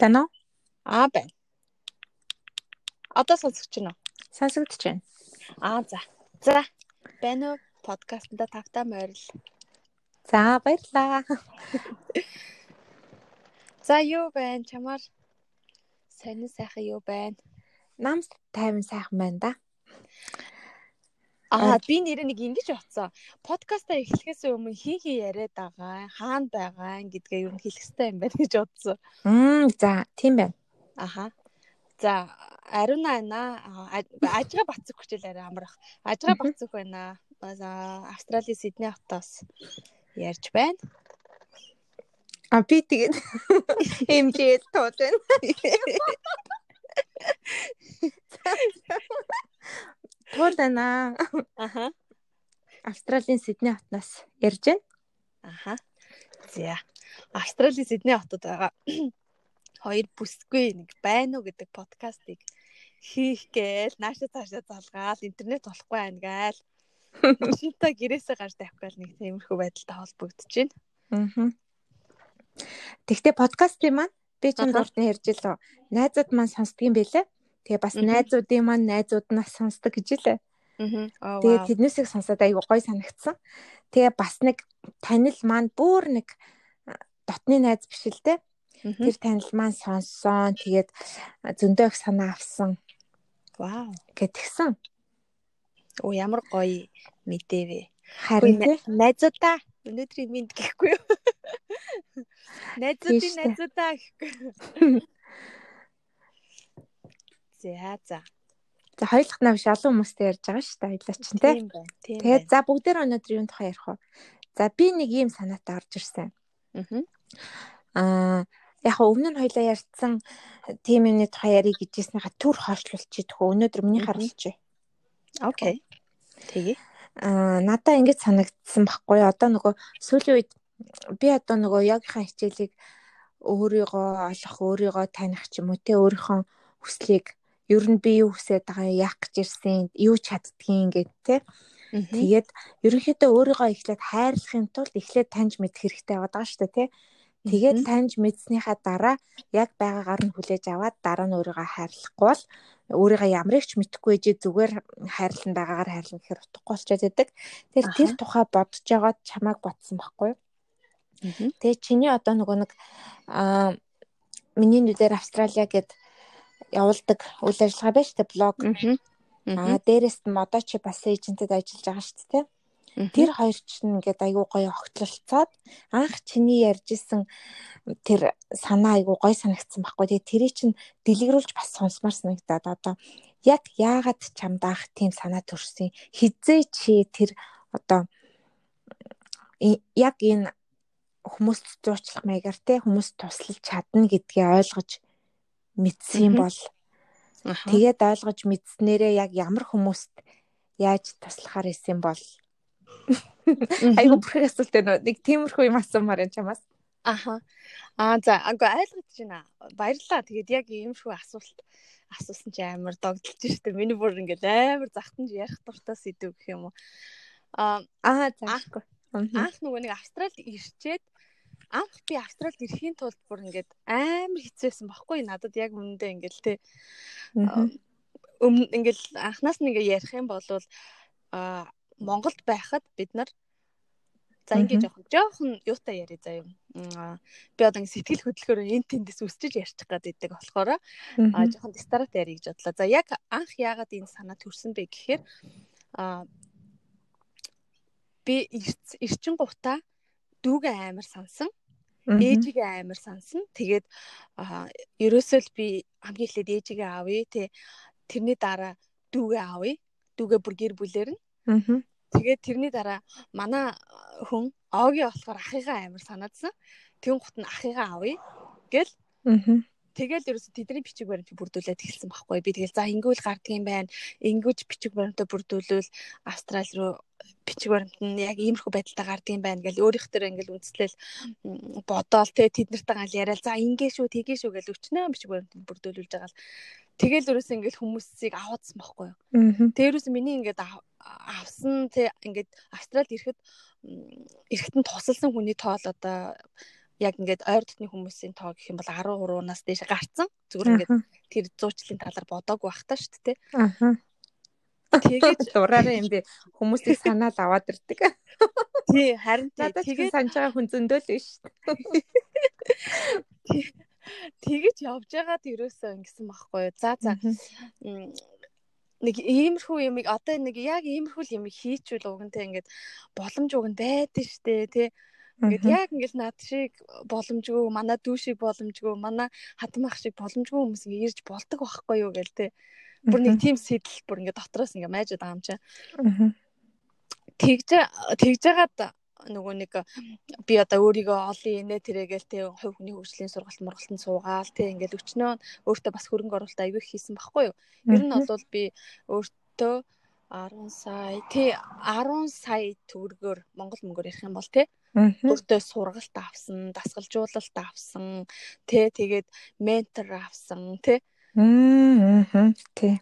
Тано? Аа байна. Одоо сонсогч байна уу? Сонсогдож байна. Аа за. За. Байна уу? Подкастнда тавтаа морил. За баярлаа. За юу байна? Чамаар сонин сайхан юу байна? Нам тайван сайхан байна да. Аа би нэр нэг ингэж утсан. Подкаста эхлэхээс өмнө хин хин яриад байгаа, хаана байгаа гэдгээ юу хэлэх хэрэгтэй юм байна гэж бодсон. Мм за тийм байна. Аха. За Ариуна байна. Ажга бацэг арай амрах. Ажга бацэг байна. За Австралийн Сидней хотоос ярьж байна. А би тэгээд эмжээл тууд байна. Тууд байна. Аха. Австралийн Сидней хотноос ярьж байна. Аха. За. Австралийн Сидней хотод байгаа хоёр бүсгүй нэг байна уу гэдэг подкастыг хийх гээл нааша цаашаа залгаал интернет болохгүй байна гээл шинтаа гэрээсээ гарч тавих гээл нэг тиймэрхүү байдалтай холбогдож байна. Аа. Тэгтээ подкастын маань би ч дуртай ярьж илүү найзууд маань сонсдгийм байлээ. Тэгээ бас найзуудын маань найзууд нас сонсдог гэж илээ. Аа. Тэгээ тэднээсийг сонсоод айгу гой санагдсан. Тэгээ бас нэг танил маань бүр нэг дотны найз биш л дээ. Тэр танил маань сонссон. Тэгээд зөндөө их санаа авсан. Вау. гэтгсэн. Оо ямар гоё мэдээ вэ. Харин найзуудаа өнөөдрийн минь гэхгүй юу? Найзуудын найзуудаа гэхгүй. За за. За хоёулах нь биш олон хүмүүстэй ярьж байгаа шүү дээ хоёлаа чинь тий. Тэгээд за бүгдээр өнөөдөр юун тухай ярих вэ? За би нэг ийм санаатай орж ирсэн. Аа яг өмнө нь хоёлаа ярьсан тийм юмны тухай ярих гэжсэнийхаа төр хойшлуулчих төхөө өнөөдөр миний харуулчих. Окей. Тэгээ. Аа надаа ингэж санагдсан байхгүй одоо нөгөө сүүлийн үед би одоо нөгөө ягийнхаа хичээлийг өөрийгөө олох, өөрийгөө таних ч юм уу те өөрийнхөө хүслийг ер нь би юу хүсэж байгаа яах гэж ирсэн юу чаддгийг ингээд те. Тэгээд ерөнхийдөө өөрийгөө эхлээд хайрлахын тулд эхлээд таньж мэдэх хэрэгтэй байгаа шүү дээ те. Тэгээд таньж мэдснийхаа дараа яг байгаагаар нь хүлээж аваад дараа нь өөрийгөө хайрлахгүй бол өөрийгөө ямарч мэдхгүй ээжээ зүгээр хайрлан байгаагаар хайрлан гэхээр утгагүй болчиход байдаг. Тэгэхээр тэр тухай бодож байгаад чамайг ботсон байхгүй? Тэгээ чиний одоо нөгөө нэг аа миний нүдээр Австралиа гэд явуулдаг үйл ажиллагаа байна шүү дээ блог. Аа дээрэс нь одоо чи бас эйжентэд ажиллаж байгаа шүү дээ. Тэр хоёр ч ингээд айгүй гоё огтлолцоод анх чиний ярьжсэн тэр санаа айгүй гоё санагдсан байхгүй. Тэгээ тэрийг чинь дэлгэрүүлж бас сонсмаар санагдаад одоо яг яагаад чамд анх тийм санаа төрсөн хизээ чи тэр одоо яг энэ хүмүүст зуучлах маягаар те хүмүүст туслаж чадна гэдгийг ойлгож мэдсэн бол. Тэгээд ойлгож мэдснээрээ яг ямар хүмүүст яаж туслахаар исэн бол. Айгу бүрхэг асуулт байна нэг тиймэрхүү юм асуумаар юм чамаас. Аха. Аа за агаа ойлгож байна. Баярлаа тэгээд яг иймэрхүү асуулт асуусан чи амар догдолж штэ. Миний бүр ингээд амар захтанж ярих дуртай сэдв гэх юм уу. Аа аа заахгүй анх нөгөө нэг австралид ирчээд анх би австралид ирэхийн тулд бүр ингээд амар хэцээсэн баггүй надад яг үнэндээ ингээд те өмнө ингээд анхнаас нь ингээд ярих юм бол а Монголд байхад бид нар за ингээд жоохон жоохон юутай яриа заа юм. Би одоо сэтгэл хөдлөхөөр энэ тэндээс үсчиж ярьчих гад идэг болохоор а жоохон дистарат ярих гэж бодлоо. За яг анх яагаад энэ санаа төрсөн бэ гэхээр а би эрчин гутаа дүүгээ амар сансан. Ээжигээ амар сансан. Тэгээд ерөөсөө л би хамгийн эхлээд ээжигээ авъя. Тэ тэрний дараа дүүгээ авъя. Дүүгээ бүр гэр бүлээр нь. Тэгээд тэрний дараа манай хүн оогийн болохоор ахыгаа амар санаадсан. Тэгүн гут нь ахыгаа авъя гэл. Тэгэл ерөөсө тэдний бичиг баримтыг бүрдүүлээд эхэлсэн байхгүй. Би тэгэл за ингүүл гардыг юм байна. Ингүүж бичиг баримтаа бүрдүүлвэл Австрали руу бичиг баримт нь яг иймэрхүү байдалтай гардыг юм байна гэл өөрийнх төр ингээл үндэслэл бодоол те тэд нартай гал яриад за ингээ шүү тгээ шүү гэл өчнөө бичиг баримтыг бүрдүүлүүлж байгаа л тэгэл ерөөсө ингээл хүмүүсийг аваадсан байхгүй юу. Тэрөөс миний ингээд авсан те ингээд Австралид ирэхэд эрэхтэн тусалсан хүний тоол одоо яг ингээд ойр дотны хүмүүсийн тоо гэх юм бол 13-наас дээш гарцсан. Зүгээр ингээд тэр зуучлалын талаар бодоагүй байх та шүү дээ. Аа. Тэгээд дураараа юм би хүмүүсийг санаал аваад ирдэг. Тий, харин тэгээд санаж байгаа хүн зөндөө л биш. Тэгэж явж байгаад ерөөсөө ингэсэн байхгүй юу. За за нэг иймэрхүү юмыг одоо нэг яг иймэрхүү юм хийчихвэл угантай ингээд боломж уг нь байдэн штэ тий Ингээд яг ингээд над шиг боломжгүй, манай дүү шиг боломжгүй, манай хатмах шиг боломжгүй хүмүүс ингээд ирж болдог байхгүй юу гээл те. Бүр нэг тийм сэтэл бүр ингээд дотроос ингээд майжаад байгаа юм чи. Тэгж тэгж жагаад нөгөө нэг би одоо өөрийгөө олон инэ тэрэгээл те хувь хүний хөгжлийн сургалт мургалтанд суугаал те ингээд өчнөө өөртөө бас хөрөнгө оруулалт аягүй хийсэн байхгүй юу. Ер нь бол би өөртөө 10 сая тий 10 сая төгрөгөөр Монгол мөнгөөр ярих юм бол тий өөртөө сургалт авсан, дасгалжуулалт авсан, тий тэгээд ментор авсан тий. Аа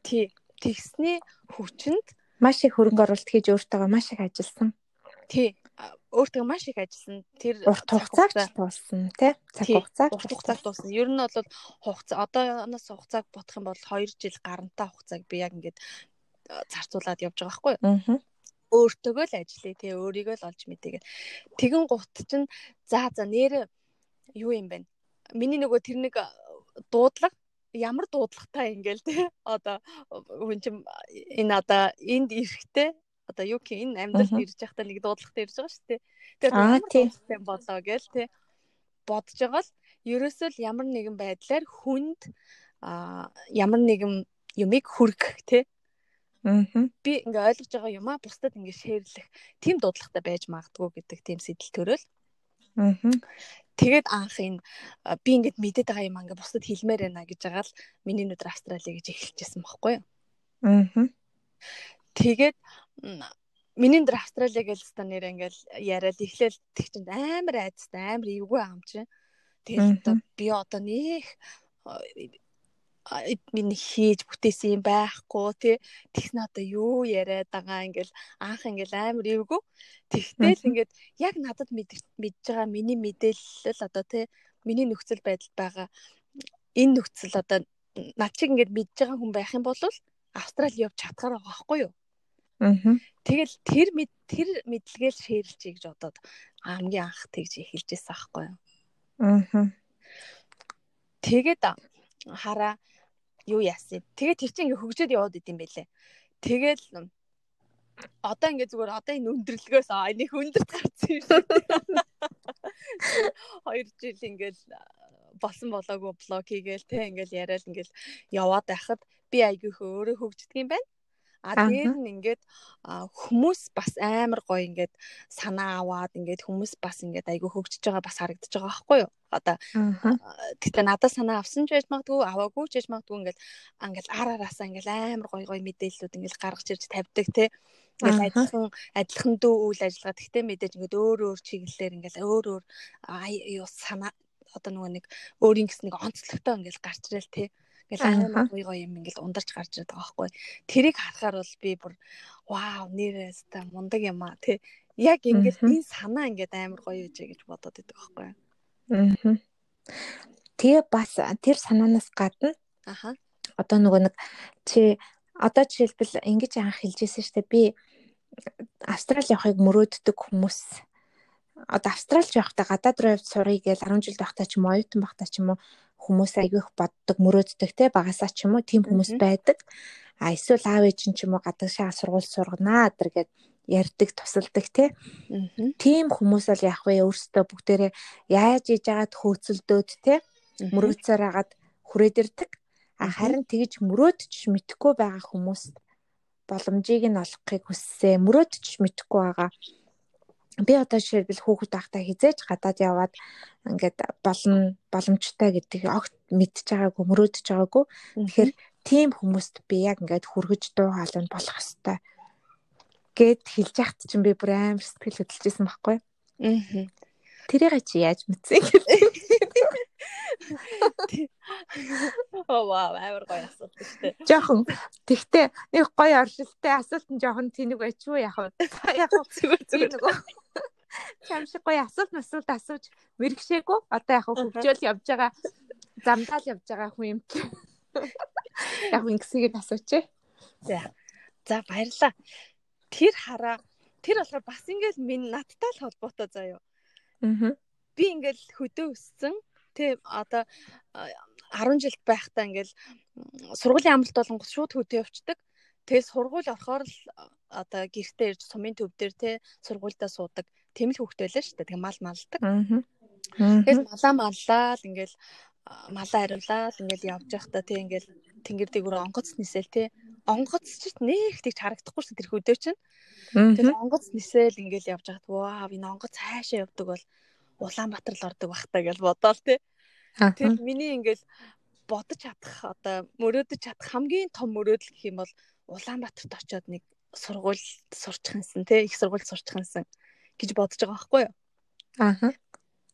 тий. Тэгсний хүчинд маш их хөрөнгө оруулалт хийж өөртөө маш их ажилласан. Тий өөртөө маш их ажилласан. Тэр урт хугацаагч туулсан тий. Цаг хугацаа урт хугацааг туулсан. Ер нь бол хугацаа одооноос хугацааг бодох юм бол 2 жил гарантай хугацааг би яг ингээд зарцуулаад явж байгаа байхгүй юу. Өөртөөгөө л ажиллая тий өөрийгөө л олж мэдээгээ. Тэгэн гут чинь за за нэр юу юм бэ? Миний нөгөө тэр нэг дуудлага ямар дуудлагатай ингээл тий одоо хүн чинь энэ одоо энд ирэхтэй одоо юу гэх энэ амьдралд ирж байхдаа нэг дуудлагатай ирж байгаа шүү дээ. Тэгээд дуудлагатай болоо гээл тий бодож байгаа л ерөөсөө л ямар нэгэн байдлаар хүнд а ямар нэгэн юмыг хүргэх тий Би ингээ ойлгож байгаа юм а бусдад ингээ шеэрлэх тийм дуудлагатай байж магадгүй гэдэг тийм сэтэл төрөл. Тэгээд анх энэ би ингээд мэдээд байгаа юм ингээ бусдад хэлмээр байна гэж байгаа л миний нүдэр Австрали гэж эхэлчихсэн байхгүй юу. Тэгээд миний нүдэр Австрали гэж ста нэр ингээл яриад эхлээл тэг чинь амар айцтай амар эвгүй ам чинь. Тэгээд би одоо нэх миний хийж бүтээсэн юм байхгүй тий тэгснэ одоо юу яриад байгаа ингээл анх ингээл амар эвгүй тэгтэл ингээд яг надад мэдж байгаа миний мэдээлэл одоо тий миний нөхцөл байдал байгаа энэ нөхцөл одоо над чиг ингээд мэдж байгаа хүн байх юм бол Австрали явж чадхаар байгаа байхгүй юу Аа. Тэгэл тэр тэр мэдлэгээл шеэрлжээ гэж бодоод хамгийн анх тэгж эхэлжсэн аахгүй юу. Аа. Тэгээд хараа юу яасан. Тэгээд тэр чинь ингээ хөгжөөд яваад идэм байлээ. Тэгэл одоо ингээ зүгээр одоо энэ өндөрлөгөөс аа энийг өндөрт гарсан юм шиг. Хоёр жил ингээл болсон болоогүй блог хийгээл те ингээл яриад ингээл яваад байхад би айгүй хөөрэ хөгждөг юм байна. А дээр нь ингээд хүмүүс бас амар гоё ингээд санаа аваад ингээд хүмүүс бас ингээд айгүй хөгжиж байгаа бас харагдаж байгаа байхгүй юу? Одоо тэгтээ надад санаа авсан ч байж магадгүй, аваагүй ч байж магадгүй ингээд ингээд ар араасаа ингээд амар гоё гоё мэдээллүүд ингээд гаргаж ирж тавьдаг те. Ингээд адилхан адилхан дүү үйл ажиллагаа тэгтээ мэдээж ингээд өөр өөр чиглэлээр ингээд өөр өөр юу санаа одоо нөгөө нэг өөрийн гэс нэг онцлогтой ингээд гарч ирэл те. Ингээл амар гоё гоё юм ингээл ундарч гарч ирээд байгаа байхгүй. Тэрийг харахаар бол би бүр вау нэрээс та мундаг юм аа тий. Яг ингээд энэ санаа ингээд амар гоё үжээ гэж бодоод байдаг байхгүй. Аа. Тэгээ бас тэр санаанаас гадна аха одоо нөгөө нэг чи одоо жишээлбэл ингэж анх хэлжсэн шүү дээ би Австрали явахыг мөрөөддөг хүмүүс одоо Австралич явахдаа гадаад руу явж сурыг гэж 10 жил байхдаа ч юм уу оюутан байхдаа ч юм уу хүмүүс айгүйх боддог мөрөөддөг те багасаа ч юм уу тийм хүмүүс байдаг. А эсвэл аав ээж ч юм уу гадагшаа сургууль сурганаа адэр гэд ярддаг тусалдаг те. Тийм хүмүүс бол яг вэ өөрсдөө бүгдээрээ яаж иж агаад хөөцөлдөөд те мөрөөдсөөр агаад хүрээд ирдэг. А харин тэгж мөрөөдч мэдхгүй байгаа хүмүүст боломжийг нь олохыг хүссэн. Мөрөөдч мэдхгүй байгаа би одоо жишээлбэл хүүхэд байхдаа хизээж гадаад яваад ингээд болно боломжтой гэдэг огт мэдж байгаагүй мөрөөдж байгаагүй. Тэгэхээр тийм хүмүүст би яг ингээд хүргэж дуу хаална болох хэвээр гэд хэлж яхад чинь би бүр амар сэтгэл хөдлөжсэн байхгүй. Аа. Тэрийг чи яаж мэдсэн Оо вау, амар гоё асуулт шүү дээ. Жохон. Тэгтээ нэг гоё оршилттай асуулт нь жохон тэнэг байч уу яг уу. Яг зүгээр зүгээр. Чамшиг гоё асуулт масуулт асууж мэрэгшээгүй. Одоо яг хөвжөөл явж байгаа замдаал явж байгаа хүн юм. Яг ингэсийг асууч. За. За баярлаа. Тэр хараа тэр болохоор бас ингээл минь надтай л холбоотой заяо. Аа. Би ингээл хөдөө өссөн. Тэ одоо 10 жилд байхдаа ингээл сургуулийн амралт болонгос шууд хөдөө явцдаг. Тэгээ сургууль орохоор л одоо гэртээ ирж сумын төв дээр те сургуульдаа суудаг. Тэм л хөвгт байлаа шүү дээ. Тэгээ мал малдаг. Тэгээд малаа маллаа л ингээл малаа хариулаад ингээл явж байхдаа те ингээл тэнгэр дээгүүр онгоц нисэл те онгоц ч нэг тэгж харагдахгүй шүү тэр хөдөө чинь. Тэгээд онгоц нисэл ингээл явж байхад вау энэ онгоц цаашаа явдаг бол Улаанбаатар л ордог бах та гэж бодоол те. Тэр миний ингээл бодож чадах одоо мөрөөдөж чадах хамгийн том мөрөөдөл гэх юм бол Улаанбаатарт очиод нэг сургууль сурчих юмсан те их сургууль сурчих юмсан гэж бодож байгаа байхгүй юу? Аа.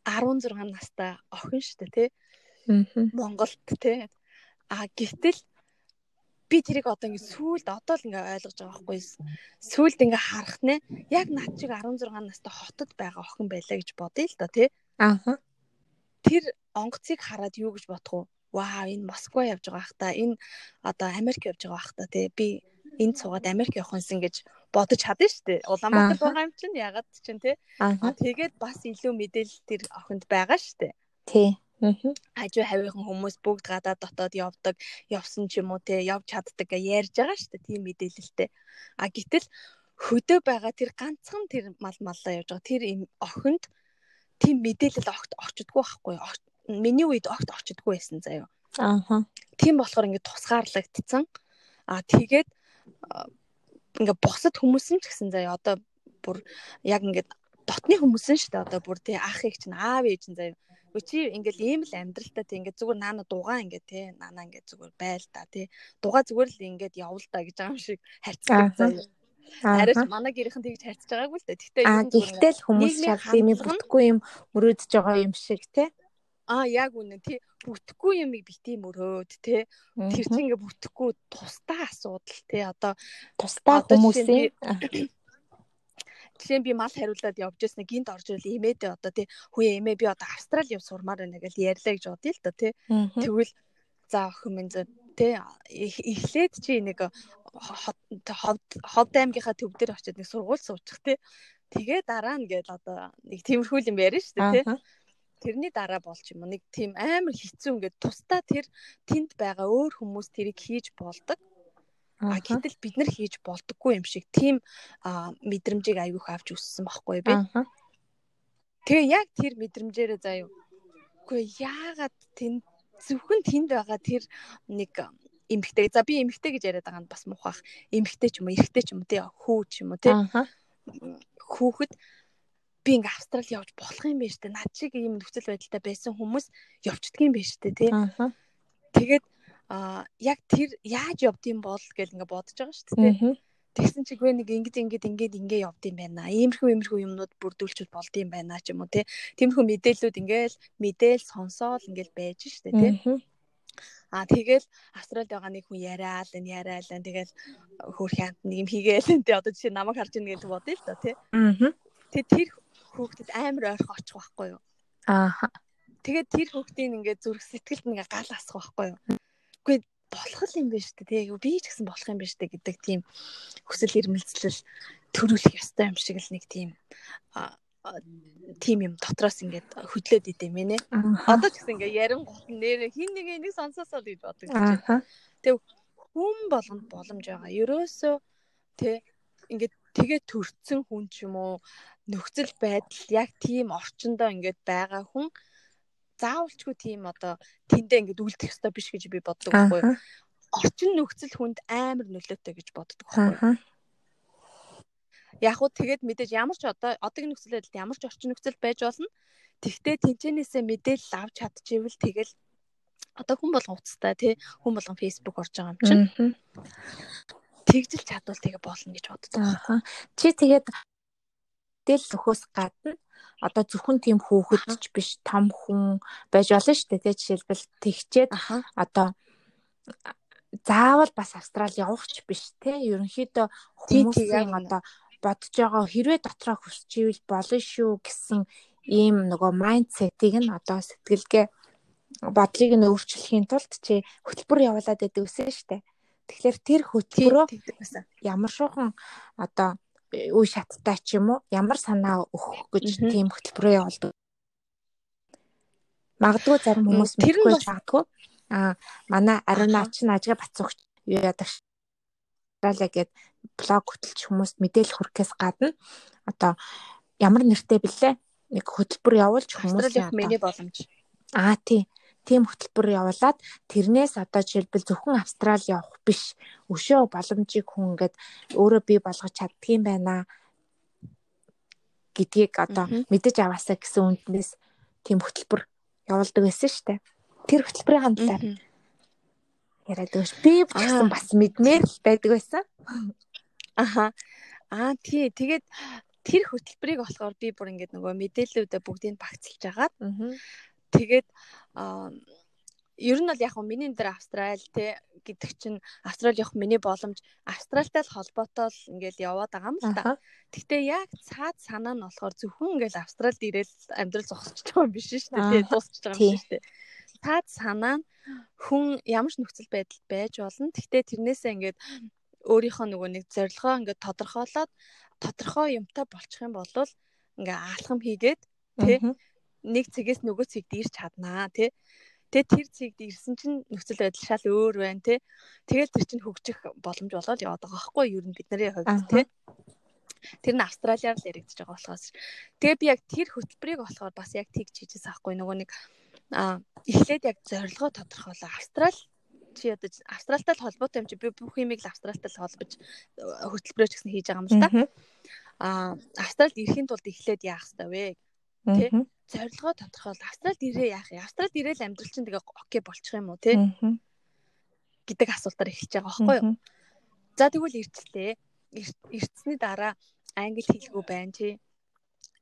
16 настай охин шүү дээ те. Аа. Монголд те. А гэтэл би тэрийг одоо ингэ сүулт одоо л ингэ ойлгож байгаа байхгүй сүулт ингэ харах нэ яг над чиг 16 настай хотод байгаа охин байлаа гэж бодъё л доо тий Аа. Тэр онгоцыг хараад юу гэж бодох вэ? Вау, энэ Москва явж байгаа хта, энэ одоо Америк явж байгаа хта тий би энд суугаад Америк явах юмсан гэж бодож чадна шүү дээ. Улаанбаатар байгаа юм чинь ягаад чинь тий. Аа тэгээд бас илүү мэдээлэл тэр охинд байгаа шүү дээ. Тий. Хажуу хавийнхын хүмүүс бүгд гадаад дотоод явдаг, явсан ч юм уу те явж чаддаг гэж ярьж байгаа шүү дээ. Тийм мэдээлэлтэй. А гэтэл хөдөө байгаа тэр ганцхан тэр мал маллаа явж байгаа тэр охинд тийм мэдээлэл огт орчдгүй байхгүй. Миний үед огт орчдгүй байсан заяа. Аа. Тийм болохоор ингээд тусгаарлагдсан. А тэгээд ингээ босод хүмүүс нь ч гэсэн заяа одоо бүр яг ингээд дотны хүмүүс нь шүү дээ одоо бүр тий ах их чинь аав ээж нь заяа. Чи ингээл ийм л амьдралтай тий ингээд зүгээр наана дугаа ингээд тий наана ингээд зүгээр байл та тий. Дугаа зүгээр л ингээд явал та гэж байгаа юм шиг харьцдаг заяа. Арайч манай гэрийнхэн тэгж харьцаж байгаагүй л дээ. Гэхдээ гэхдээ л хүмүүс шал тийм бүтггүй юм мөрөөдөж байгаа юм шиг тий. Аа яг үнэн тий бүтэхгүй юмыг бити мөрөөд тий. Тэр чинь ингээ бүтэхгүй тусдаа асуудал тий. Одоо тусдаа хүмүүсийн Жишээ нь би мал хариулаад явж яснаа гинт орж ирэл эмээдээ одоо тий хүү эмээ би одоо Австрали яв сурмаар байна гэж ярьлаа гэж бодъё л да тий. Тэгвэл за охин минь тий эхлээд чи нэг ховд аймгийнхаа төв дээр очиод нэг сургууль суучих тий. Тэгээ дараа нь гээл одоо нэг тиймэрхүү юм яриа шүү дээ тий. Тэрний дараа болж юм нэг тийм амар хэцүү ингээд тусдаа тэр тэнд байгаа өөр хүмүүс тэрийг хийж болдог. А гэтэл бид нар хийж болдоггүй юм шиг тийм мэдрэмжийг аюух авч өссөн байхгүй би. Тэгээ яг тэр мэдрэмжээрээ заяа. Үгүй яагаад тэнд зөвхөн тэнд байгаа тэр нэг эмгтэй. За би эмгтэй гэж яриад байгаа нь бас муухах. Эмгтэй ч юм уу, эрэгтэй ч юм уу, тий хүү ч юм уу, тий. Хүүхэд би ингээ австрал явж болох юм байна штэ. Над шиг ийм нөхцөл байдалтай байсан хүмүүс явчихдгийм байна штэ, тий. Тэгээд а яг тэр яаж явдсан бол гэл ингээ бодож байгаа шүү дээ. Тэгсэн чигвэ нэг ингэж ингэж ингэж ингэ явд юм байна. Иймэрхүү иймэрхүү юмнууд бүрдүүлчихэд болд юм байна ч юм уу те. Тиймэрхүү мэдээллүүд ингээл мэдээл сонсоол ингээл байж штэ те. Аа тэгэл Австралид байгаа нэг хүн яриад энэ яриад энэ тэгэл хөөх хамт нэг юм хийгээл энэ одоо жишээ намайг харж ийн гэж бодъё л доо тий. Аа. Тэгээ тэр хүүхдэд амар ойрхон очих байхгүй юу? Аа. Тэгээд тэр хүүхдийн ингээ зүрх сэтгэлд ингээ гал асах байхгүй юу? Үгүй болох юм шүү дээ. Тэгээ би ч гэсэн болох юм шүү дээ гэдэг тийм хүсэл эрмэлзэл төрүүлэх ёстой юм шиг л нэг тийм тим юм дотроос ингээд хөдлөөд идэм мэнэ. Одоо ч гэсэн ингээ ярин гол нэр хин нэг энийг сонсоосоо гэж боддог. Тэг хүн болгонд боломж байгаа. Ерөөсөө тэ ингээд тэгээ төрцөн хүн ч юм уу нөхцөл байдал яг тийм орчиндөө ингээд байгаа хүн заавалчгүй тийм одоо тэндээ ингээд үлдэх ёстой биш гэж би боддог байхгүй юу. Орчин нөхцөл хүнд амар нөлөөтэй гэж боддог байхгүй юу. Яг уу тэгээд мэдээж ямар ч одоо одоогийн нөхцөл байдалд ямар ч орчин нөхцөл байж болно. Тэгтээ тэнцэнээсээ мэдээлэл авч чадчихвэл тэгэл одоо хүн болгон уцтай тий хүн болгон Facebook орж байгаа юм чинь. Тэгжил чадвал тэгээ болно гэж боддог. Чи тэгээд тэл өхөөс гадна одоо зөвхөн тийм хүүхэд ч биш том хүн байж болно шүү дээ жишээлбэл тэгчээд одоо заавал бас австрал явах ч биш тий ерөнхийдөө хүмүүсийн одоо бодож байгаа хэрвээ дотроо хүсчихвэл болно шүү гэсэн ийм нөгөө майндсетийг нь одоо сэтгэлгээ бодлыг нь өөрчлөхийн тулд чи хөтөлбөр явуулаад байдаг үсэн штэ. Тэгэхээр тэр хөтөлбөрөө ямар шуухан одоо үе шаттай ч юм уу ямар санаа өгөх гэж тийм хөтөлбөрөө явуулдаг. Магадгүй зарим хүмүүс мэдгүй магадгүй. Аа манай Ариунач нь ажгаа бацуугч яадаг Австралиа гээд блог хөтөлж хүмүүст мэдээлэл хүргэхээс гадна одоо ямар нэртэй блэ нэг хөтөлбөр явуулж хүмүүсийн миний боломж. Аа тий. Тийм хөтөлбөр явуулаад тэрнээс одоо жишээлбэл зөвхөн Австрали явах биш. Өшөө боломжийг хүн ингээд өөрөө бий болгож чаддгийм байна гэдгийг одоо мэдэж аваасаа гэсэн үнднээс тийм хөтөлбөр явуулдаг байсан шүү дээ. Тэр хөтөлбөрийн хандлаар яриад өгш. Би ч гэсэн бас мэдмээр л байдаг байсан. Аха. Аа тий. Тэгээд тэр хөтөлбөрийг болохоор би бүр ингээд нөгөө мэдээллүүдээ бүгдийг багцлж агаад тэгээд ер нь бол яг хөө миний энэ Австрали те гэдэг чинь Австрали явах миний боломж Австралитай л холбоотой л ингээл яваад байгаа юм л та. Гэхдээ яг цаад санаа нь болохоор зөвхөн ингээл Австралид ирээл амьдрал зогсож байгаа юм биш шүү дээ. Тэ дуусч байгаа юм шүү дээ. Цаад санаа нь хүн ямар ч нөхцөл байдалд байж болно. Гэхдээ тэрнээсээ ингээд өөрийнхөө нөгөө нэг зорилгоо ингээд тодорхойлоод тодорхой юмтай болчих юм бол ингээ аалхам хийгээд тий нэг цэгээс нөгөө цэгт ирч чаднаа тий Тэгээ тэр цэгт ирсэн чинь нөхцөл байдал шал өөр байна тий. Тэгэл тэр чинь хөгжих боломж болоод яваад байгаа байхгүй юу? Ер нь бидний хувьд тий. Тэр нь Австралиар л яригдчихэж байгаа болохоос. Тэгээ би яг тэр хөтөлбөрийг болохоор бас яг тэгж хийжээс аахгүй нөгөө нэг а эхлээд яг зорилгоо тодорхойлоо. Австрали чи одоо Австралтай холбоотой юм чи би бүх юмыг л Австралтай холбож э, хөтөлбөрөөр ч гэсэн хийж байгаа юм л да. Аа Австралид ирэхийн тулд эхлээд яах хэрэгтэй вэ? Тэ? Зорилгоо тодорхойл. Австралид ирээ яах юм? Австралид ирээл амьдрал чинь тэгээ окей болчих юм уу те? гэдэг асуултаар эхэлж байгаа байхгүй юу? За тэгвэл ирчлээ. Ирцсэний дараа англи хэлгүй байна чи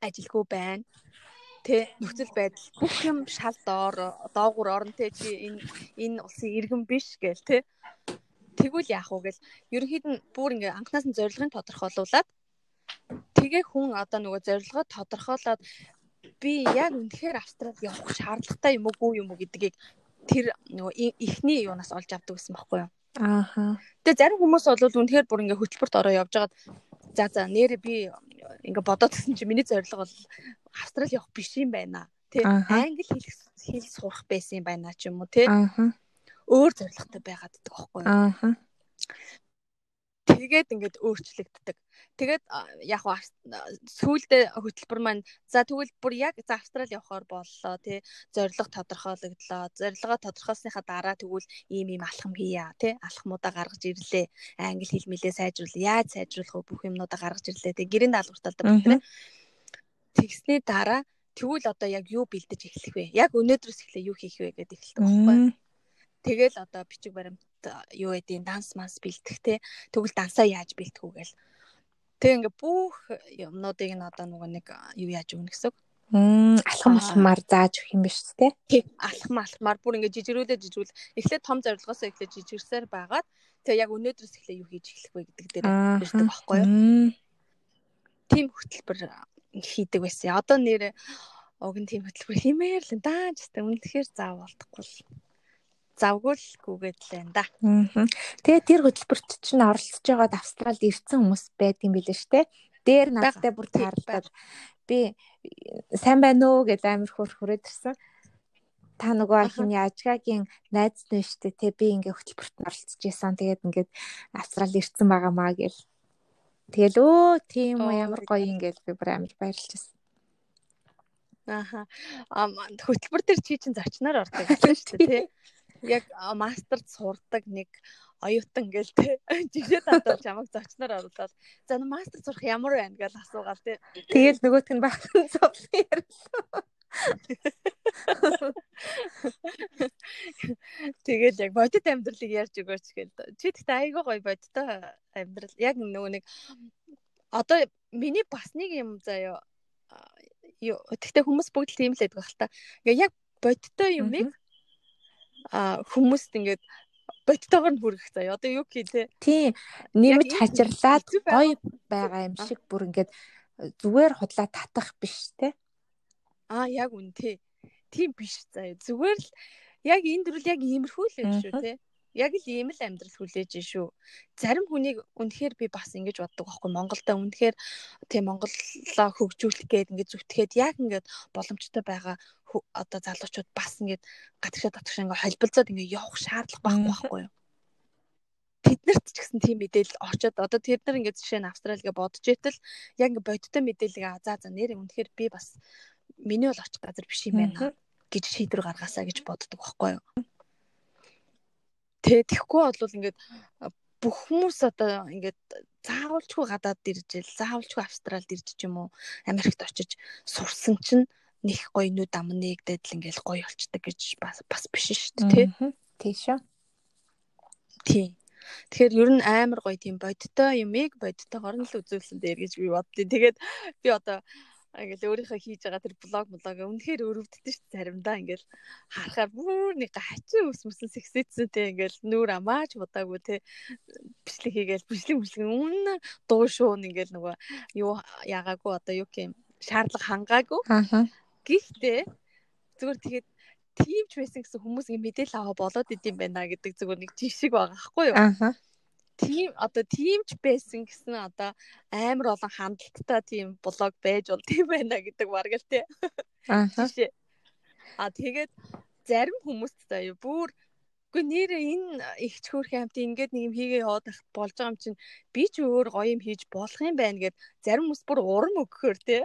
ажилгүй байна тэ нөхцөл байдал бүх юм шал доор доогуур орон тэ чи энэ энэ улсын иргэн биш гээл тэ тэгвэл яах вэ гэл ерөнхийд нь бүр ингээ анханаас нь зорилгыг тодорхойлуулад тэгээ хүн одоо нөгөө зорилгоо тодорхойлоод би яг үнэхээр австралид явах шаардлагатай юм уу юм уу гэдгийг тэр нөгөө ихний юунаас олж авдаг гэсэн байхгүй юу ааха тэгээ зарим хүмүүс бол үнэхээр бүр ингээ хөтөлбөрт ороо явж байгаад за за нэрээ би ингээ бодоод гэсэн чи миний зорилго бол Австрали явах биш юм байна. Тэ англи хэлэх хэл сурах байсан юм байна ч юм уу тэ. Өөр зорилготой байгаад байдаг аахгүй юу. Тэгээд ингээд өөрчлөгддөг. Тэгээд яг сүүлдээ хөтөлбөр маань за тэгвэл бүр яг за Австрали явахаар боллоо тий зорилго тодорхойлогдлоо. Зорилгоо тодорхойлсныхаа дараа тэгвэл ийм ийм алхам хийя тий алхмуудаа гаргаж ирлээ. Англи хэл мэлээ сайжруулах яаж сайжруулах вэ бүх юмнуудаа гаргаж ирлээ тий гэрээний даалгаварталтай бүгд тэгсний дараа тэгвэл одоо яг юу бэлдэж эхлэх вэ? Яг өнөөдрөөс эхлээ юу хийх вэ гэдэг эхэлдэг байхгүй? Тэгэл одоо бичиг баримт юу гэдгийг данс манс бэлдэх те тэгвэл дансаа яаж бэлдэх үү гэл. Тэг ингээ бүх юмнуудыг нь одоо нөгөө нэг юу яаж өгнө гэсэн. Мм алхам алхмаар зааж өгөх юм биш үү те? Алхам алхмаар бүр ингээ жижигрүүлээ жижигрүүл эхлээд том зорилгоосоо эхлээд жижигэрсээр байгаад тэгээ яг өнөөдрөөс эхлээ юу хийж эхлэх вэ гэдэг дээр ярьдаг байхгүй юу? Тим хөтөлбөр хийдэг байсан. Одоо нэр уг нь тийм хөтөлбөр хиймээр л даа ч гэсэн үнэхээр заав болтохгүй л завгүй л гүгээд л байна да. Тэгээ тэр хөтөлбөрт чинь оролцож байгаад Австралид ирсэн хүмүүс байдаг юм билээ штэ. Дээр надтай бүр таарлаад би сайн байна уу гэж амир хөр хүрээд ирсэн. Та нөгөө хиний ажгагийн найз нь штэ те би ингээ хөтөлбөрт оролцож исэн. Тэгээд ингээд Австралид ирсэн байгаамаа гэл Тэгэл өө тийм үү ямар гоё юм гээл би бүр амар баярлж байсан. Ааха. Хөтөлбөр дээр чи чин зочноор ордог гэсэн шүү дээ тий. Яг мастерд сурдаг нэг оюутан гээл тий. Жигээ татвал чамайг зочноор оруулаад за мастер сурах ямар байна гэж асуугаал тий. Тэгэл нөгөөтг нь багтан зовлон ярьсан. Тэгээд яг бодит амьдралыг ярьж өгөөч гээл. Чи тэгтээ айгүй гоё бодиттой амьдрал. Яг нөгөө нэг одоо миний бас нэг юм заяа. Тэгтээ хүмүүс бүгд тийм л байдаг хэл та. Ингээ яг бодиттой юмыг хүмүүст ингээд бодтойгоор нь хүрэх заяа. Одоо юу гэх те. Тийм. Нэмж хажирлаад гоё байгаа юм шиг бүр ингээд зүгээр худлаа татах биш те. Аа яг үн тий. Тийм биш заяа. Зүгээр л яг энэ дөрүл яг иймэрхүү л юм шүү те яг л ийм л амьдрал хүлээж шүү. Зарим хүнийг үнэхээр би бас ингэж боддог байхгүй Монголда үнэхээр тийм Монголоо хөгжүүлэх гээд ингэж зүтгээд яг ингэж боломжтой байгаа одоо залуучууд бас ингэж гадагшаа татгшаа ингэ холбилцоод ингэ явах шаардлага байхгүй байхгүй юу? Тэднэрт ч гэсэн тийм мэдээлэл очоод одоо тэр нар ингэ жишээ нь Австралигээ бодож итэл яг ингэ бодиттой мэдээлэл за за нэр үнэхээр би бас миний бол очих газар биш юм байна гэж шийдвэр гаргаасаа гэж боддог байхгүй юу? Тэ тэгэхгүй бол ингээд бүх хүмүүс одоо ингээд заавалчгүй гадаад иржэл заавалчгүй австралид ирж ч юм уу Америкт очиж сурсан чинь нэг гоё нүд ам нэгдээд л ингээл гоё болчдаг гэж бас бас биш шүү дээ тий. Тийшээ. Тий. Тэгэхээр ер нь амар гоё тийм бодтой юмыг бодтойгоор нь л үзүүлсэн дээр гэж би боддیں۔ Тэгээд би одоо ингээл өөрийнхөө хийж байгаа тэр блог блог үнэхээр өрөвддөг ш заримдаа ингээл харахаар бүр нэг хачин ус мөсөн сексэцсэн те ингээл нүур амаач удаагүй те. Бичлэг хийгээл бичлэг бичлэг үнэн дуу шуун ингээл нөгөө юу яагаагүй одоо юу гэм шаардлага хангаагүй гэхдээ зүгээр тэгээд тийм ч байсан гэсэн хүмүүс ингэ мэдээлэл аваа болоод идэм байна гэдэг зүгээр нэг жишг байгаа байхгүй юу тийм одоо тиймч байсан гэсэн одоо амар олон хандлттай тийм блог байж бол тийм байна гэдэг бараг л тий. Аа. А тэгээд зарим хүмүүст заяа бүр Гэхдээ нэр энэ их чөөрхөн хамт ингээд нэг юм хийгээ яваад байх болж байгаа юм чинь би ч өөр гоё юм хийж болох юм байна гэд зарим хүмүүс бүр урам өгөхөр тий.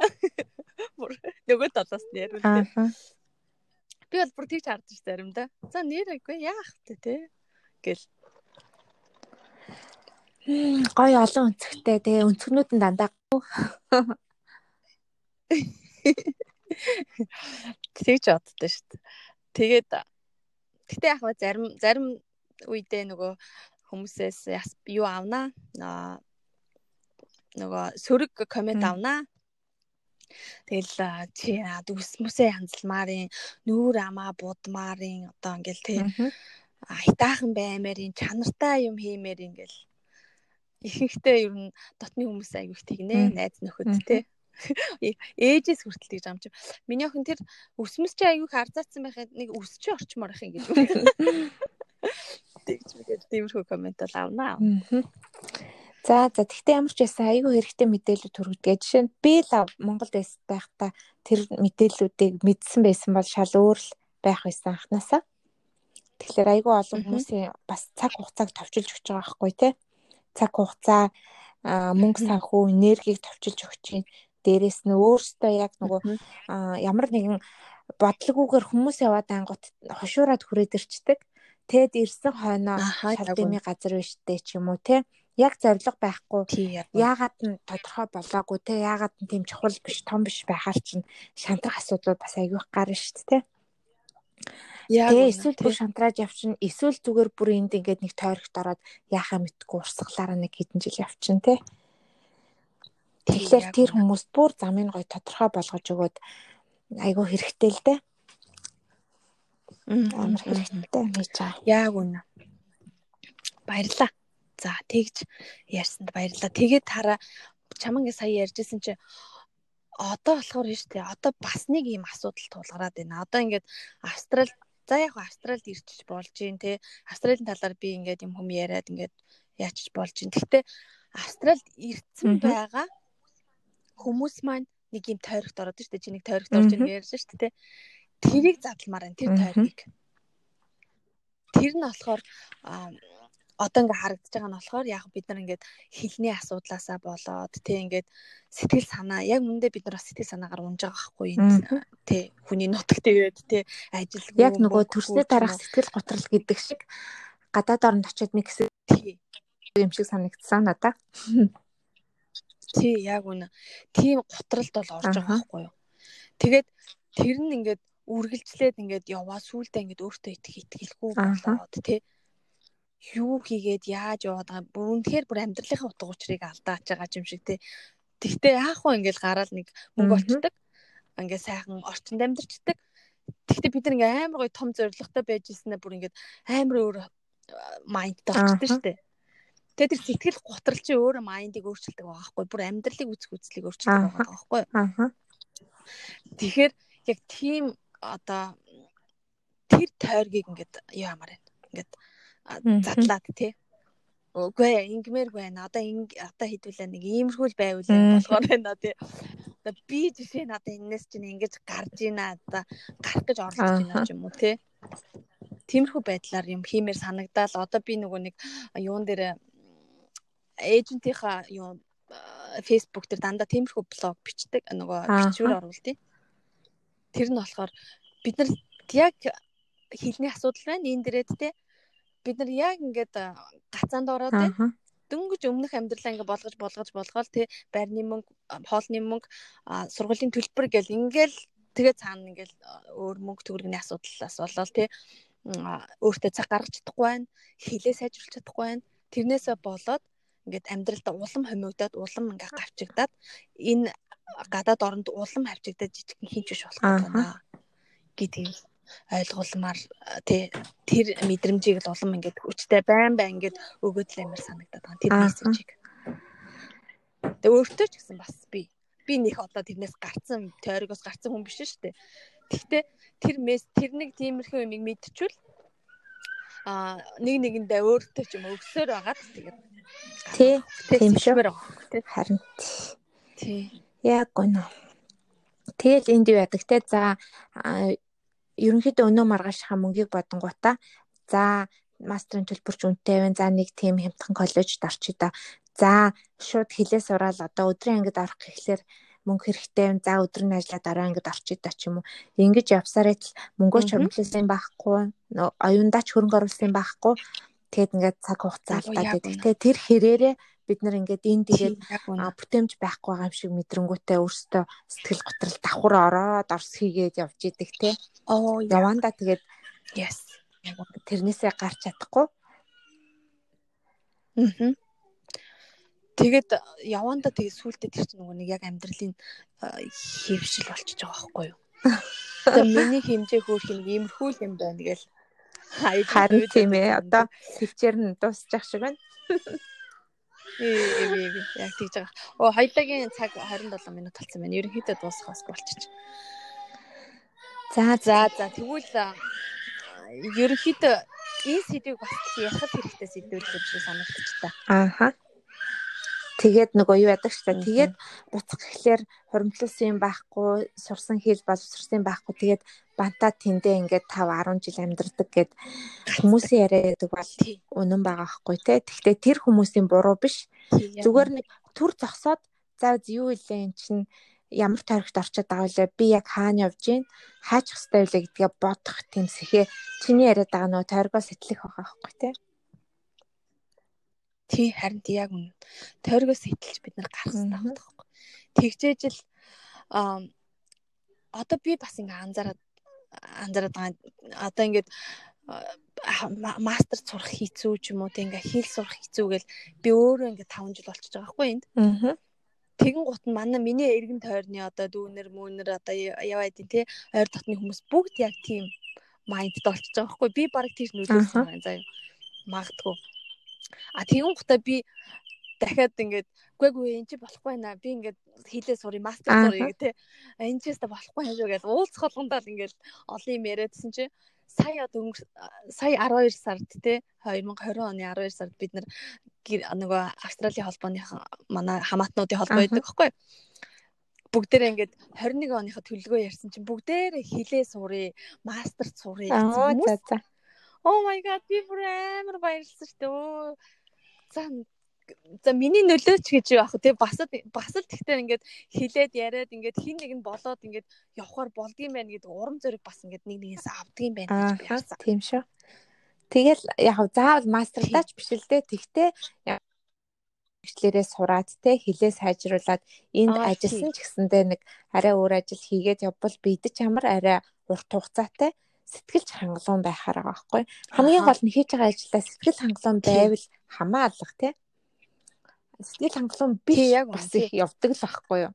Бүр нөгөө талаас нь ярил тий. Би бол бүр тийч хардж заримдаа. За нэр үгүй яах вэ тий. Гэл Гой олон өнцгтэй тэгээ өнцгнүүд нь дандаа Тэгж боддоо шүү дээ. Тэгээд гэтээ яг зарим зарим үедээ нөгөө хүмүүсээс юу авнаа нөгөө сөрөг комент авнаа. Тэгэл чи үс мүсээ янзалмаарын нүүр амаа будмаарын одоо ингээл тий хитаахан баймарын чанартай юм хиймээр ингээл ихэнхдээ ер нь дотны хүмүүс айгүйх тэгнэ найз нөхөд те. Ээжээс хүртэл тэгж юм чи миний охин тэр өсмөс чи айгүйх арзаацсан байхад нэг өсч орчмоор их ингэж тэгж мэгээд тиймэрхүү комент бол авнаа За за тэгтээ ямар ч байсан айгүй хэрэгтэй мэдээлэл төрөгдөг. Жишээ нь би л Монголд байхдаа тэр мэдээллүүдийг мэдсэн байсан бол шал өөр л байх байсан анханасаа. Тэгэхээр айгүй олон хүмүүсийн бас цаг хугацааг товчилж өгч байгаа байхгүй тий цаг хугацаа мөнгө санхүү энергийг товчилж өгч чинь дээрэс нь өөртөө яг нөгөө ямар нэгэн бодлогоогоор хүмүүс яваад ангууд хошуураад хүрээд ирчдэг. Тэгэд ирсэн хойноо шалдымын газар биштэй ч юм уу те. Яг зориг байхгүй. Яагаад нь тодорхой болоогүй те. Яагаад нь тийм чухал биш том биш байхаар чинь шантрах асуудлууд бас айгүйх гарна шүү дээ те Тэгээ эсвэл бүр шантрааж явчин эсвэл зүгээр бүр энд ингээд нэг тойрогт ороод яхаа мэдгүй урсгалаараа нэг хэдэн жил явчин те. Тэгэхээр тэр хүмүүс бүр замын гой тодорхой болгож өгөөд айгүй хэрэгтэй л дээ. Амар хэрэгтэй гэж байгаа. Яг үнэ. Баярлаа. За тэгж ярьсанд баярлаа. Тэгээд хараа чамангийн сая ярьжсэн чи одоо болохоор шүү дээ. Одоо бас нэг юм асуудал тулгараад байна. Одоо ингээд Австрал За яг Австралид ирчих болж гин те. Австралийн талаар би ингээд юм хүм яриад ингээд яачиж болж гин. Гэхдээ Австралид ирсэн байгаа хүмүүс маань нэг юм тойрогт ороод штэ чи нэг тойрогт орж ирнэ ярьж штэ те. Тэрийг задламаар байна тэр тойргийг. Тэр нь болохоор одоо ингээ харагдаж байгаа нь болохоор яг бид нар ингээд хилний асуудлаасаа болоод тий ингээд сэтгэл санаа яг мүндээ бид нар сэтгэл санаагаар унж байгаа байхгүй тий хүний нутагт ирээд тий ажилгүй яг нөгөө төрсний дараах сэтгэл готрол гэдэг шиг гадаад оронд очиод нэг хэсэг юм шиг санагдсан надаа. Тий яг үнэ. Тийм готролд бол орж байгаа байхгүй юу? Тэгээд тэр нь ингээд үргэлжлээд ингээд яваа сүулдэ ингээд өөртөө итгэх итгэлгүй болоод тий юу хийгээд яаж яваад байгаа бүр үнэхээр бүр амьдралынхаа утга учирыг алдаач байгаа юм шиг тий. Тэгтээ яах вэ ингээл гараал нэг мөнгө олчдаг. Ингээ сайхан орчинд амьдарчдаг. Тэгтээ бид нэг амар гоё том зоригтой байж ирсэнээ бүр ингээд амар өөр майнд болчтой шүү дээ. Тэгээд тэр сэтгэл готрол чи өөрөө майндыг өөрчилдөг байгаа байхгүй бүр амьдралыг үзэх үзлийг өөрчилдөг байгаа байхгүй. Тэгэхээр яг тийм одоо тэр тойргийг ингээд яамаар байна. Ингээд задлаад тий. Үгүй ингэмээргүй байна. Одоо одоо хэдүүлээ нэг иймэрхүүл байвал болохоор байна тий. Одоо би жишээ нь одоо энэс чинь ингэж гарж ийна одоо гарах гэж оролдож байна ч юм уу тий. Тиймэрхүү байдлаар юм хиймээр санагдаал одоо би нөгөө нэг юун дээр эйжентийнхаа юу Facebook дээр дандаа тиймэрхүү блог бичдэг нөгөө бичвэр оруулдаг. Тэр нь болохоор бид нар яг хилний асуудал байна энэ дээрээ те бид нар яг ингээд гацаанд ороод те дөнгөж өмнөх амьдралаа ингээ болгож болгож болгоол те байрны мөнгө хоолны мөнгө сургуулийн төлбөр гэл ингээл тэгээ цаана ингээл өөр мөнгө төгрөгийн асуудлаас болол те өөртөө цаг гаргаж чадахгүй байна хилээ сайжруулах чадахгүй байна. Тэрнээсээ болоод ингээд амьдралдаа улам хомигдоод улам ингээ гавчигдаад энэ гадаад оронд улам хавчигдаад жижигхэн хинч биш болох байна. Гэдгийг ойлгуулмаар тэр мэдрэмжийг л улам ингээд хүчтэй байн байн ингээд өгөөд л амар санагдаад байгаа. Тэр мессежийг. Тэгээ өөртөө ч гэсэн бас би би нөх одоо тэрнээс гарцсан теоригоос гарцсан хүн биш шүү дээ. Гэхдээ тэр мес тэр нэг тиймэрхүү юмыг мэдчихвэл а нэг нэгэндээ өөртөө ч юм өгсөөр байгаад тэгээд тий тийм шүү. харин тий. Яг гонё Тэгэл энд юу яадаг те? За ерөнхийдөө өнөө маргаашхаа мөнгийг бодонгуудаа за мастрын төлбөрч үнэтэй байна. За нэг тийм хямдхан коллежид орчие да. За шууд хилээ сураал одоо өдрийн ангид орох гэхлээр мөнгө хэрэгтэй байна. За өдөр нь ажиллаад дараа ангид орчие да ч юм уу. Ингэж явсараа л мөнгөч хөрөнгөлсөн байхгүй. Оюундаа ч хөрөнгө оруулсан байхгүй. Тэгэд ингээд цаг хугацаа алдаад байдаг. Тэ тэр хэрээрээ бид нар ингээд энэ тэгээд бүтээмж байхгүй байгаа юм шиг мэдрэнгүүтээ өөрсдөө сэтгэл готрол давхар ороод орс хийгээд явж идэг те. Оо яванда тэгээд yes тэрнээсээ гарч чадахгүй. Аа. Тэгээд яванда тэгээд сүултээ тэр чинь нөгөө нэг яг амьдралын хэвшил болчихж байгаа байхгүй юу? Тэгээд миний хэмжээ хөөх юм иймэрхүү юм байна гээл. Харин тийм ээ. Одоо төвчээр нь дуусчих шиг байна. Ээ яг тийж байгаа. Оо хоёулагийн цаг 27 минут болсон байна. Ерөнхийдөө дуусах бас болчих. За за за тэгвэл ерөнхийдөө энэ сэдвийг бас ярих хэрэгтэй сэдвүүл гэж санагдчих та. Ааха. Тэгээд нөгөө юу яадаг ч та. Тэгээд буцах гэхлээр хуримтлуулсан юм байхгүй, сурсан хэл боловсрсан байхгүй. Тэгээд бантаа тэндээ ингээд 5 10 жил амьдардаг гэд хүмүүсийн яриадаг бол үнэн байгаа байхгүй те. Тэгвэл тэр хүмүүсийн буруу биш. Зүгээр нэг төр зогсоод за юу илээ эн чинь ямар тойрогт орчод байгаа вэ? Би яг хаана явж гин? Хаачих хэвтэй вэ гэдгээ бодох тийм сэхээ чиний яриад байгаа нөгөө тойргоос сэтлэх байгаа байхгүй те. Тий харин тий яг үнэ. Тойргоос хэтэлж бид нар гарах хэрэгтэй байхгүй. Тэгжээж л а одоо би бас ингээ анзаараад анзаараад байгаа. Одоо ингээд мастер сурах хийцүү ч юм уу тэг ингээ хэл сурах хийцүү гэл би өөрөө ингээ 5 жил болчихж байгаа хгүй энд. Аа. Тэгэн гут нь манай миний эргэн тойрны одоо дүүнер мөнер одоо яваад тий ойр дотны хүмүүс бүгд яг тийм майндд болчихж байгаа хгүй би баг тийш нөлөөлсөн байна заяа. Магадгүй А тэгүн гутаа би дахиад ингээд үгүй гүй энэ чи болохгүй байна. Би ингээд хийлээ сурыг мастер сурыг те. Энэ ч яста болохгүй юм шүү гэж уулзах болгондоо л ингээд олон юм яриадсэн чи сая дөнгөр сая 12 сард те 2020 оны 12 сард бид нар нөгөө Австралийн холбооны манай хамаатнуудын холбоо байдаг байхгүй бүгдээрээ ингээд 21 оныхоо төлөвлөгөө ярьсан чинь бүгдээрээ хилээ сурыг, мастер сурыг гэсэн. Oh my god би бүр амар баярлсан шүү дээ. За за миний нөлөөч гэж яах вэ? Бас бас л тэгтээ ингээд хилээд яриад ингээд хин нэг нь болоод ингээд явхаар болдгийм байх гэдэг урам зориг бас ингээд нэг нэгээс авдгийм байх гэж би харсан. Тийм шүү. Тэгэл яг заавал мастертаач биш л дээ. Тэгтээ хчлэрээ сураад те хилээ сайжруулад энд ажилласан ч гэсэндээ нэг арай өөр ажил хийгээд явбал бидэж ямар арай урт хугацаатай сэтгэлж хангалуун байхаар байгаа байхгүй. Хамгийн гол нь хийж байгаа ажлаа сэтгэл хангалуун байвал хамаа алга тий. Сэтгэл хангалуун биш яг бас их явдаг л байхгүй юу.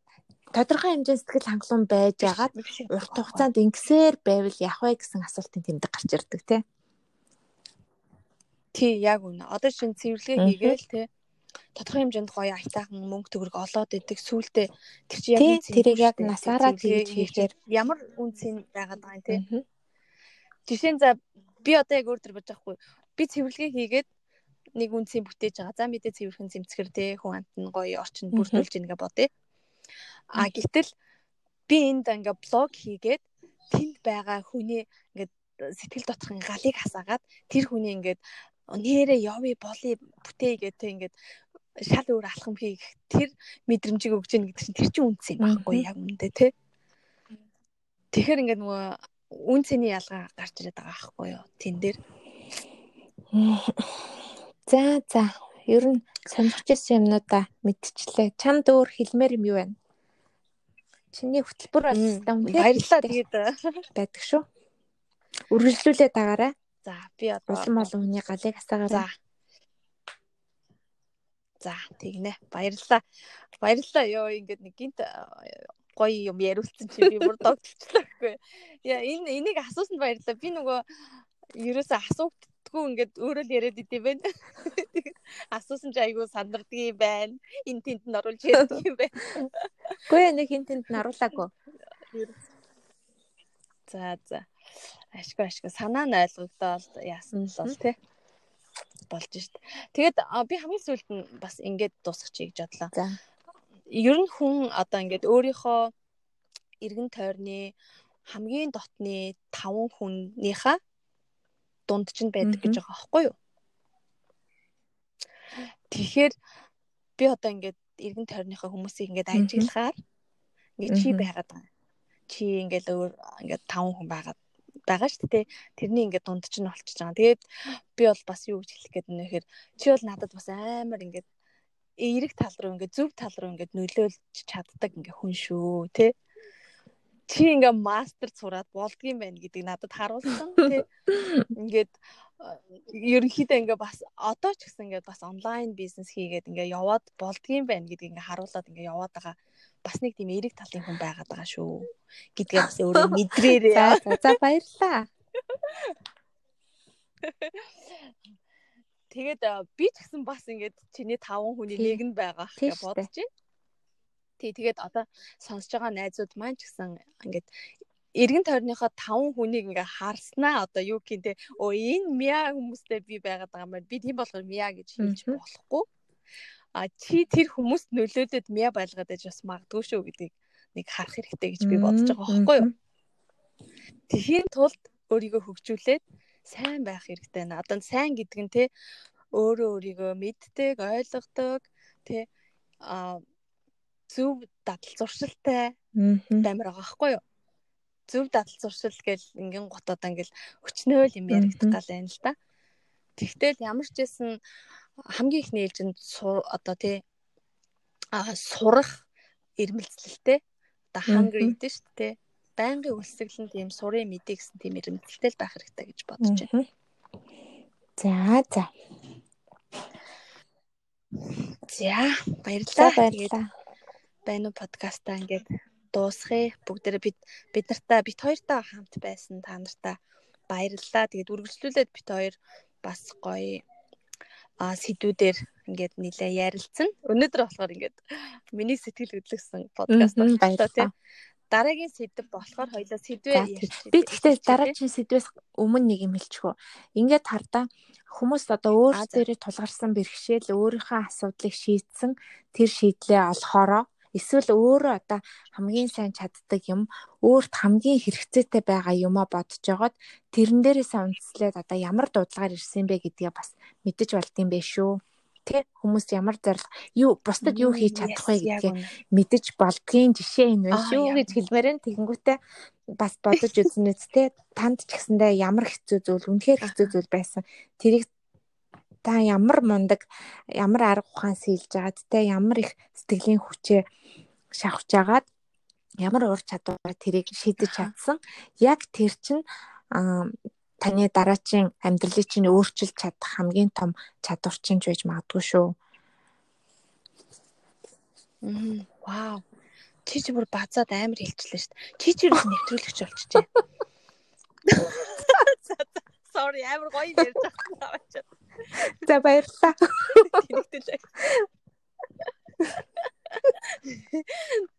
Тодорхой хэмжээнд сэтгэл хангалуун байж агаад урт хугацаанд ингэсээр байвал яах вэ гэсэн асуултын тэмдэг гарч ирдэг тий. Тий, яг үнэ. Одоо чинь цэвэрлэгээ хийгээл те тодорхой хэмжээнд гоё аятайхан мөнгө төгрөг олоод идэг сүултээ тэр чи яг тэрийг яг насаараа тэгж хийхээр ямар үнцэн байгаад байгаа юм те жишээ нь за би одоо яг өөр төр бодож байхгүй. Би цэвэрлэгээ хийгээд нэг үнцийг бүтээж байгаа. За мэдээ цэвэрхэн зэмцгэр те хүн амт нь гоё орчинд бүрдүүлж ийнгээ бодъё а гэтэл би энд ингээ блог хийгээд тэнд байгаа хүний ингээд сэтгэл доторх галыг хасаагаад тэр хүний ингээд нэрээ явъя болъё бүтээ гэдэг ингээд шал өөр алхам хийх тэр мэдрэмжийг өгч яах гэдэг чинь тэр чинь үнц юм байхгүй яг үндэ тий. Тэгэхээр ингээд нөгөө үн цэний ялгаа гарч ирээд байгаа байхгүй юу тэн дээр. За за ер нь сонирхож ирсэн юмнуудаа мэдчихлээ. Чамд өөр хэлмээр юм юу байна? Чиний хөтөлбөр бол баярлалаа тэгээд байдаг шүү. Үргэлжлүүлээд агаарай. За би одоо улам олон хүний галыг хасаагаарай. За тэгнэ. Баярлалаа. Баярлалаа ёо ингээд нэг гинт гоё юм яриулсан чи би бүр догтлчлаа гэхгүй. Яа энэ энийг асуусанд баярлалаа. Би нөгөө ерөөсөө асуухдаггүй ингээд өөрөө л яриад идэв байна. Асуусан чи айгүй сандардаг юм байна. Энд тэнд нь оруулж ярьдаг юм байна. Үгүй нэг хин тэнд нь оруулаагүй. За за. Ашгүй ашгүй санаа нь ойлгогдоод яасан л бол тий болж шít. Тэгээд би хамгийн сүүлд нь бас ингээд дуусгачих гэж бодлоо. Ер нь хүн одоо ингээд өөрийнхөө эргэн тойрны хамгийн дотны 5 хүнийхээ дунд ч байдаг гэж байгаа байхгүй юу? Тэгэхээр би одоо ингээд эргэн тойрныхоо хүмүүсийг ингээд ажиглахаар ингээд чи байгаад байгаа. Чи ингээд өөр ингээд 5 хүн байгаад байгаа шүү дээ. Тэрний ингээд дунд чинь болчихж байгаа. Тэгээд би бол бас юу гэж хэлэх гээд нөхөр чи бол надад бас амар ингээд эерэг тал руу ингээд зөв тал руу ингээд нөлөөлж чаддаг ингээд хүн шүү тий. Чи ингээд мастер сураад болдгийм байх гэдгийг надад харуулсан тий. Ингээд ерөнхийдөө ингээ бас одоо ч гэсэн ингээ бас онлайн бизнес хийгээд ингээ яваад болдгийм байх гэдгийг ингээ харуулад ингээ яваад байгаа бас нэг тийм эрэг талын хүн байгаад байгаа шүү гэдгээ бас өөрөө мэдрээрээ. За баярлаа. Тэгээд би ч гэсэн бас ингээд чиний таван хүний нэг нь байгаа гэж бодож байна. Тий, тэгээд одоо сонсож байгаа найзууд маань ч гэсэн ингээд эргэн тойрныхоо таван хүнийг ингээ харснаа одоо юу гин тэ оо энэ мя хүмүүстэй би байгаад байгаа юм байна. Би тийм болохоор мя гэж хэлж болохгүй а чи тэр хүмүүст нөлөөлөд мяа байлгаад байж бас магадгүй шүү гэдгийг нэг харах хэрэгтэй гэж би бодож байгаа байхгүй юу. Тэхийн тулд өөрийгөө хөгжүүлээд сайн байх хэрэгтэй. Одоо сайн гэдэг нь те өөрөө өөрийгөө мэддэг, ойлгодог, те а зөв дадал зуршилтай баймир байгаа байхгүй юу. Зөв дадал зуршил гэл ингийн гот одоо ингээл өчнөөл юм яригдах гал байна л да. Тэгтэл ямар ч байсан хамгийн их нээлжинд одоо тий а сурах ирмэлцэлтэй одоо hungry гэдэг шүү дээ байнгын үлсгэлэн тийм сурын мэдээ гэсэн тийм ирмэлцэлтэй л байх хэрэгтэй гэж бодож байна. За за. За баярлалаа. Баярлалаа. Байна уу подкастаа ингээд дуусгая. Бүгдээрээ бид бид нартай бит хоёртаа хамт байсан та нартай баярлалаа. Тэгээд үргэлжлүүлээд бит хоёр бас гоё сэдвүүдээр ингээд нилээ ярилцсан. Өнөөдөр болохоор ингээд миний сэтгэл хөдлөсөн подкаст байна тийм. Дараагийн сэдв болохоор хоёлоо сэдвээ. Би тэгтээ дараагийн сэдвээс өмнө нэг юм хэлчихв. Ингээд хардаа хүмүүс одоо өөрсдөө тулгарсан бэрхшээл өөрийнхөө асуудлыг шийдсэн тэр шийдлээ олохороо эсвэл өөрөө одоо хамгийн сайн чаддаг юм өөрт хамгийн хэрэгцээтэй байгаа юмаа бодож жогоод тэрэн дээрээс үндэслээд одоо ямар дуудлагаар ирсэн бэ гэдгээ бас мэдэж болд юм бэ шүү. Тэ хүмүүс ямар зориг юу бусдад юу хийж чадах вэ гэдгээ мэдэж болдгийн жишээ энэ байна шүү гэж хэлмээр нь тэгэнгүүтээ бас бодож үзэн үсттэй танд ч гэсэндээ ямар хэцүү зүйл үнэхээр хэцүү зүйл байсан. Тэрийг та ямар мундаг ямар арга ухаан сэлж байгаад те? Ямар их сэтгэлийн хүчээ шавхж агаад ямар ур чадвараар тэрийг шийдэж чадсан? Яг тэр чинь таны дараачийн амьдралыг чинь өөрчилж чадах хамгийн том чадвар чинь байж магадгүй шүү. Мм. Вау. Чи чи бүр базаад амар хэлчихлээ шүү дээ. Чи чи юу нэвтрүүлэгч болчихжээ. Sorry, амар гоё ярьж байгаа. За баярлалаа.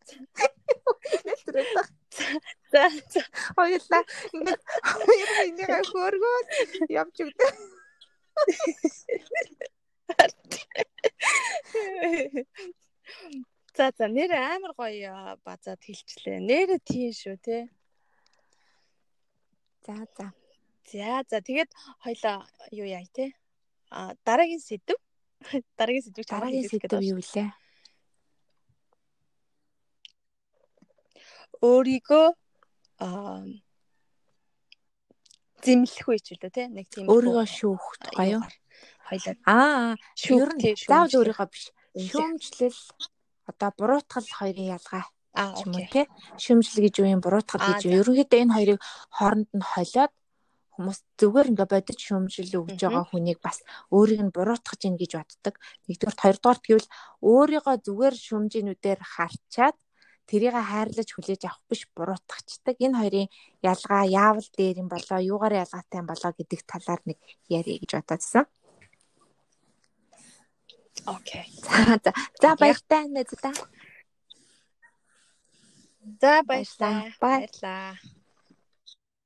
Тэнэгтэй. Нэтрэх. За за Хоёулаа ингээд хоёр энийг хөөргөөл явж өгдөө. За за нэр амар гоё базаад хэлчлээ. Нэрэ тийм шүү те. За за. За за тэгээд хоёлаа юу яа те. А дараагийн сэдв. Дараагийн сэдвийг Дараагийн сэдв юу вэ? Өөрийгөө аа зэмлэх үе ч үлээ те. Нэг тийм Өөрийгөө шүүх гоё хоёлаа Аа, ер нь заавал өөрийгөө биш. Шүүмжлэл одоо буруутгал хоёрын ялгаа аа юм те. Шүүмжлэл гэж юу юм, буруутгал гэж юу. Ерөнхийдөө энэ хоёрыг хооронд нь холиод хүмүүс зүгээр ингээ бодож шүүмжлэл өгж байгаа хүнийг бас өөрийг нь буруутгаж ийн гэж боддог. Нэгдүгээр хоёрдугаар гэвэл өөрийгөө зүгээр шүүмжинүүдээр харчаад тэрийг хайрлаж хүлээж авах биш буруутгачдаг. Энэ хоёрын ялгаа яавал дээр юм болоо, юугаар ялгаатай юм болоо гэдэг талаар нэг ярих гэж бодоодсэн. Окей. За за. За баяртай найзаа. За Баярлалаа. баярлалаа. Бай. Баярлалаа.